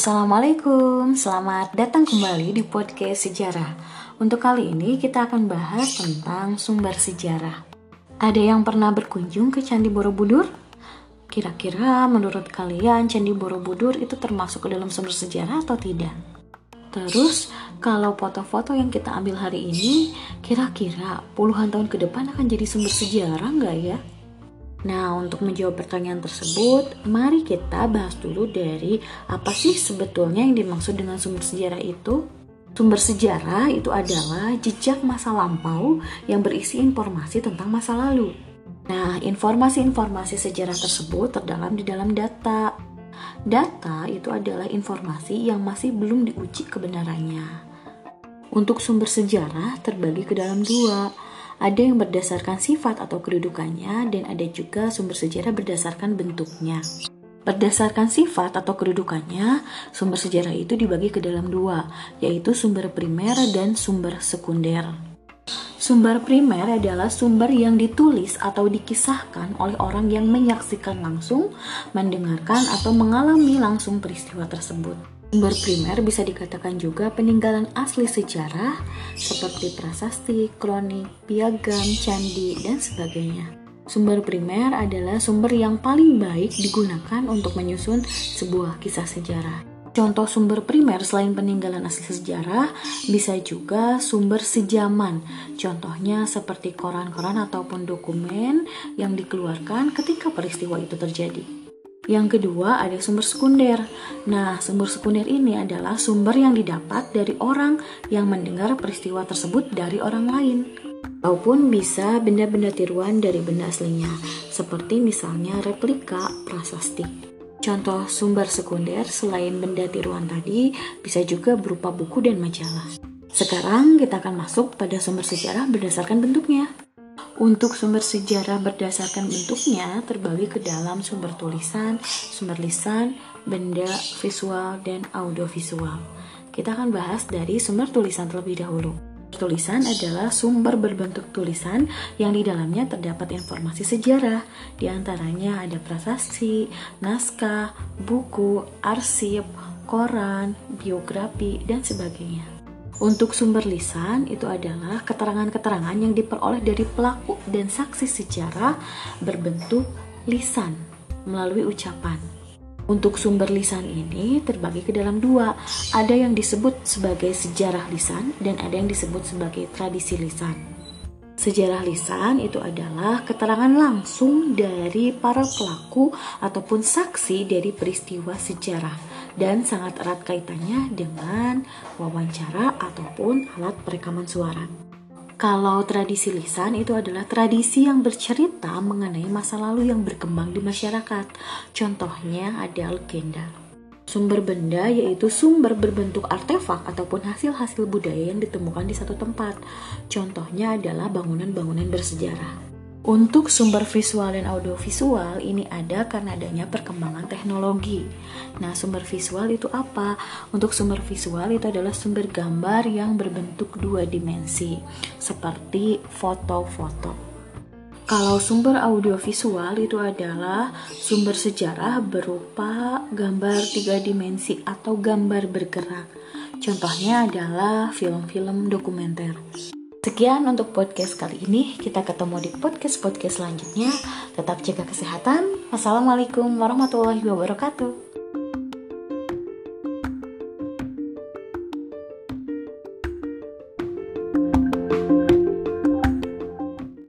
Assalamualaikum, selamat datang kembali di podcast sejarah. Untuk kali ini kita akan bahas tentang sumber sejarah. Ada yang pernah berkunjung ke Candi Borobudur? Kira-kira menurut kalian Candi Borobudur itu termasuk ke dalam sumber sejarah atau tidak? Terus, kalau foto-foto yang kita ambil hari ini, kira-kira puluhan tahun ke depan akan jadi sumber sejarah nggak ya? Nah, untuk menjawab pertanyaan tersebut, mari kita bahas dulu dari apa sih sebetulnya yang dimaksud dengan sumber sejarah itu. Sumber sejarah itu adalah jejak masa lampau yang berisi informasi tentang masa lalu. Nah, informasi-informasi sejarah tersebut terdalam di dalam data. Data itu adalah informasi yang masih belum diuji kebenarannya. Untuk sumber sejarah terbagi ke dalam dua, ada yang berdasarkan sifat atau kedudukannya dan ada juga sumber sejarah berdasarkan bentuknya. Berdasarkan sifat atau kedudukannya, sumber sejarah itu dibagi ke dalam dua, yaitu sumber primer dan sumber sekunder. Sumber primer adalah sumber yang ditulis atau dikisahkan oleh orang yang menyaksikan langsung, mendengarkan, atau mengalami langsung peristiwa tersebut. Sumber primer bisa dikatakan juga peninggalan asli sejarah seperti prasasti, kronik, piagam, candi, dan sebagainya. Sumber primer adalah sumber yang paling baik digunakan untuk menyusun sebuah kisah sejarah. Contoh sumber primer selain peninggalan asli sejarah bisa juga sumber sejaman. Contohnya seperti koran-koran ataupun dokumen yang dikeluarkan ketika peristiwa itu terjadi. Yang kedua ada sumber sekunder. Nah, sumber sekunder ini adalah sumber yang didapat dari orang yang mendengar peristiwa tersebut dari orang lain. Ataupun bisa benda-benda tiruan dari benda aslinya, seperti misalnya replika prasasti. Contoh sumber sekunder selain benda tiruan tadi bisa juga berupa buku dan majalah. Sekarang kita akan masuk pada sumber sejarah berdasarkan bentuknya. Untuk sumber sejarah berdasarkan bentuknya terbagi ke dalam sumber tulisan, sumber lisan, benda visual, dan audiovisual. Kita akan bahas dari sumber tulisan terlebih dahulu. Tulisan adalah sumber berbentuk tulisan yang di dalamnya terdapat informasi sejarah. Di antaranya ada prasasti, naskah, buku, arsip, koran, biografi, dan sebagainya. Untuk sumber lisan itu adalah keterangan-keterangan yang diperoleh dari pelaku dan saksi sejarah berbentuk lisan melalui ucapan. Untuk sumber lisan ini terbagi ke dalam dua, ada yang disebut sebagai sejarah lisan dan ada yang disebut sebagai tradisi lisan. Sejarah lisan itu adalah keterangan langsung dari para pelaku ataupun saksi dari peristiwa sejarah dan sangat erat kaitannya dengan wawancara ataupun alat perekaman suara. Kalau tradisi lisan itu adalah tradisi yang bercerita mengenai masa lalu yang berkembang di masyarakat. Contohnya ada legenda. Sumber benda yaitu sumber berbentuk artefak ataupun hasil-hasil budaya yang ditemukan di satu tempat. Contohnya adalah bangunan-bangunan bersejarah. Untuk sumber visual dan audiovisual ini ada karena adanya perkembangan teknologi. Nah, sumber visual itu apa? Untuk sumber visual itu adalah sumber gambar yang berbentuk dua dimensi, seperti foto-foto. Kalau sumber audiovisual itu adalah sumber sejarah berupa gambar tiga dimensi atau gambar bergerak. Contohnya adalah film-film dokumenter. Sekian untuk podcast kali ini. Kita ketemu di podcast-podcast selanjutnya. Tetap jaga kesehatan. Wassalamualaikum warahmatullahi wabarakatuh.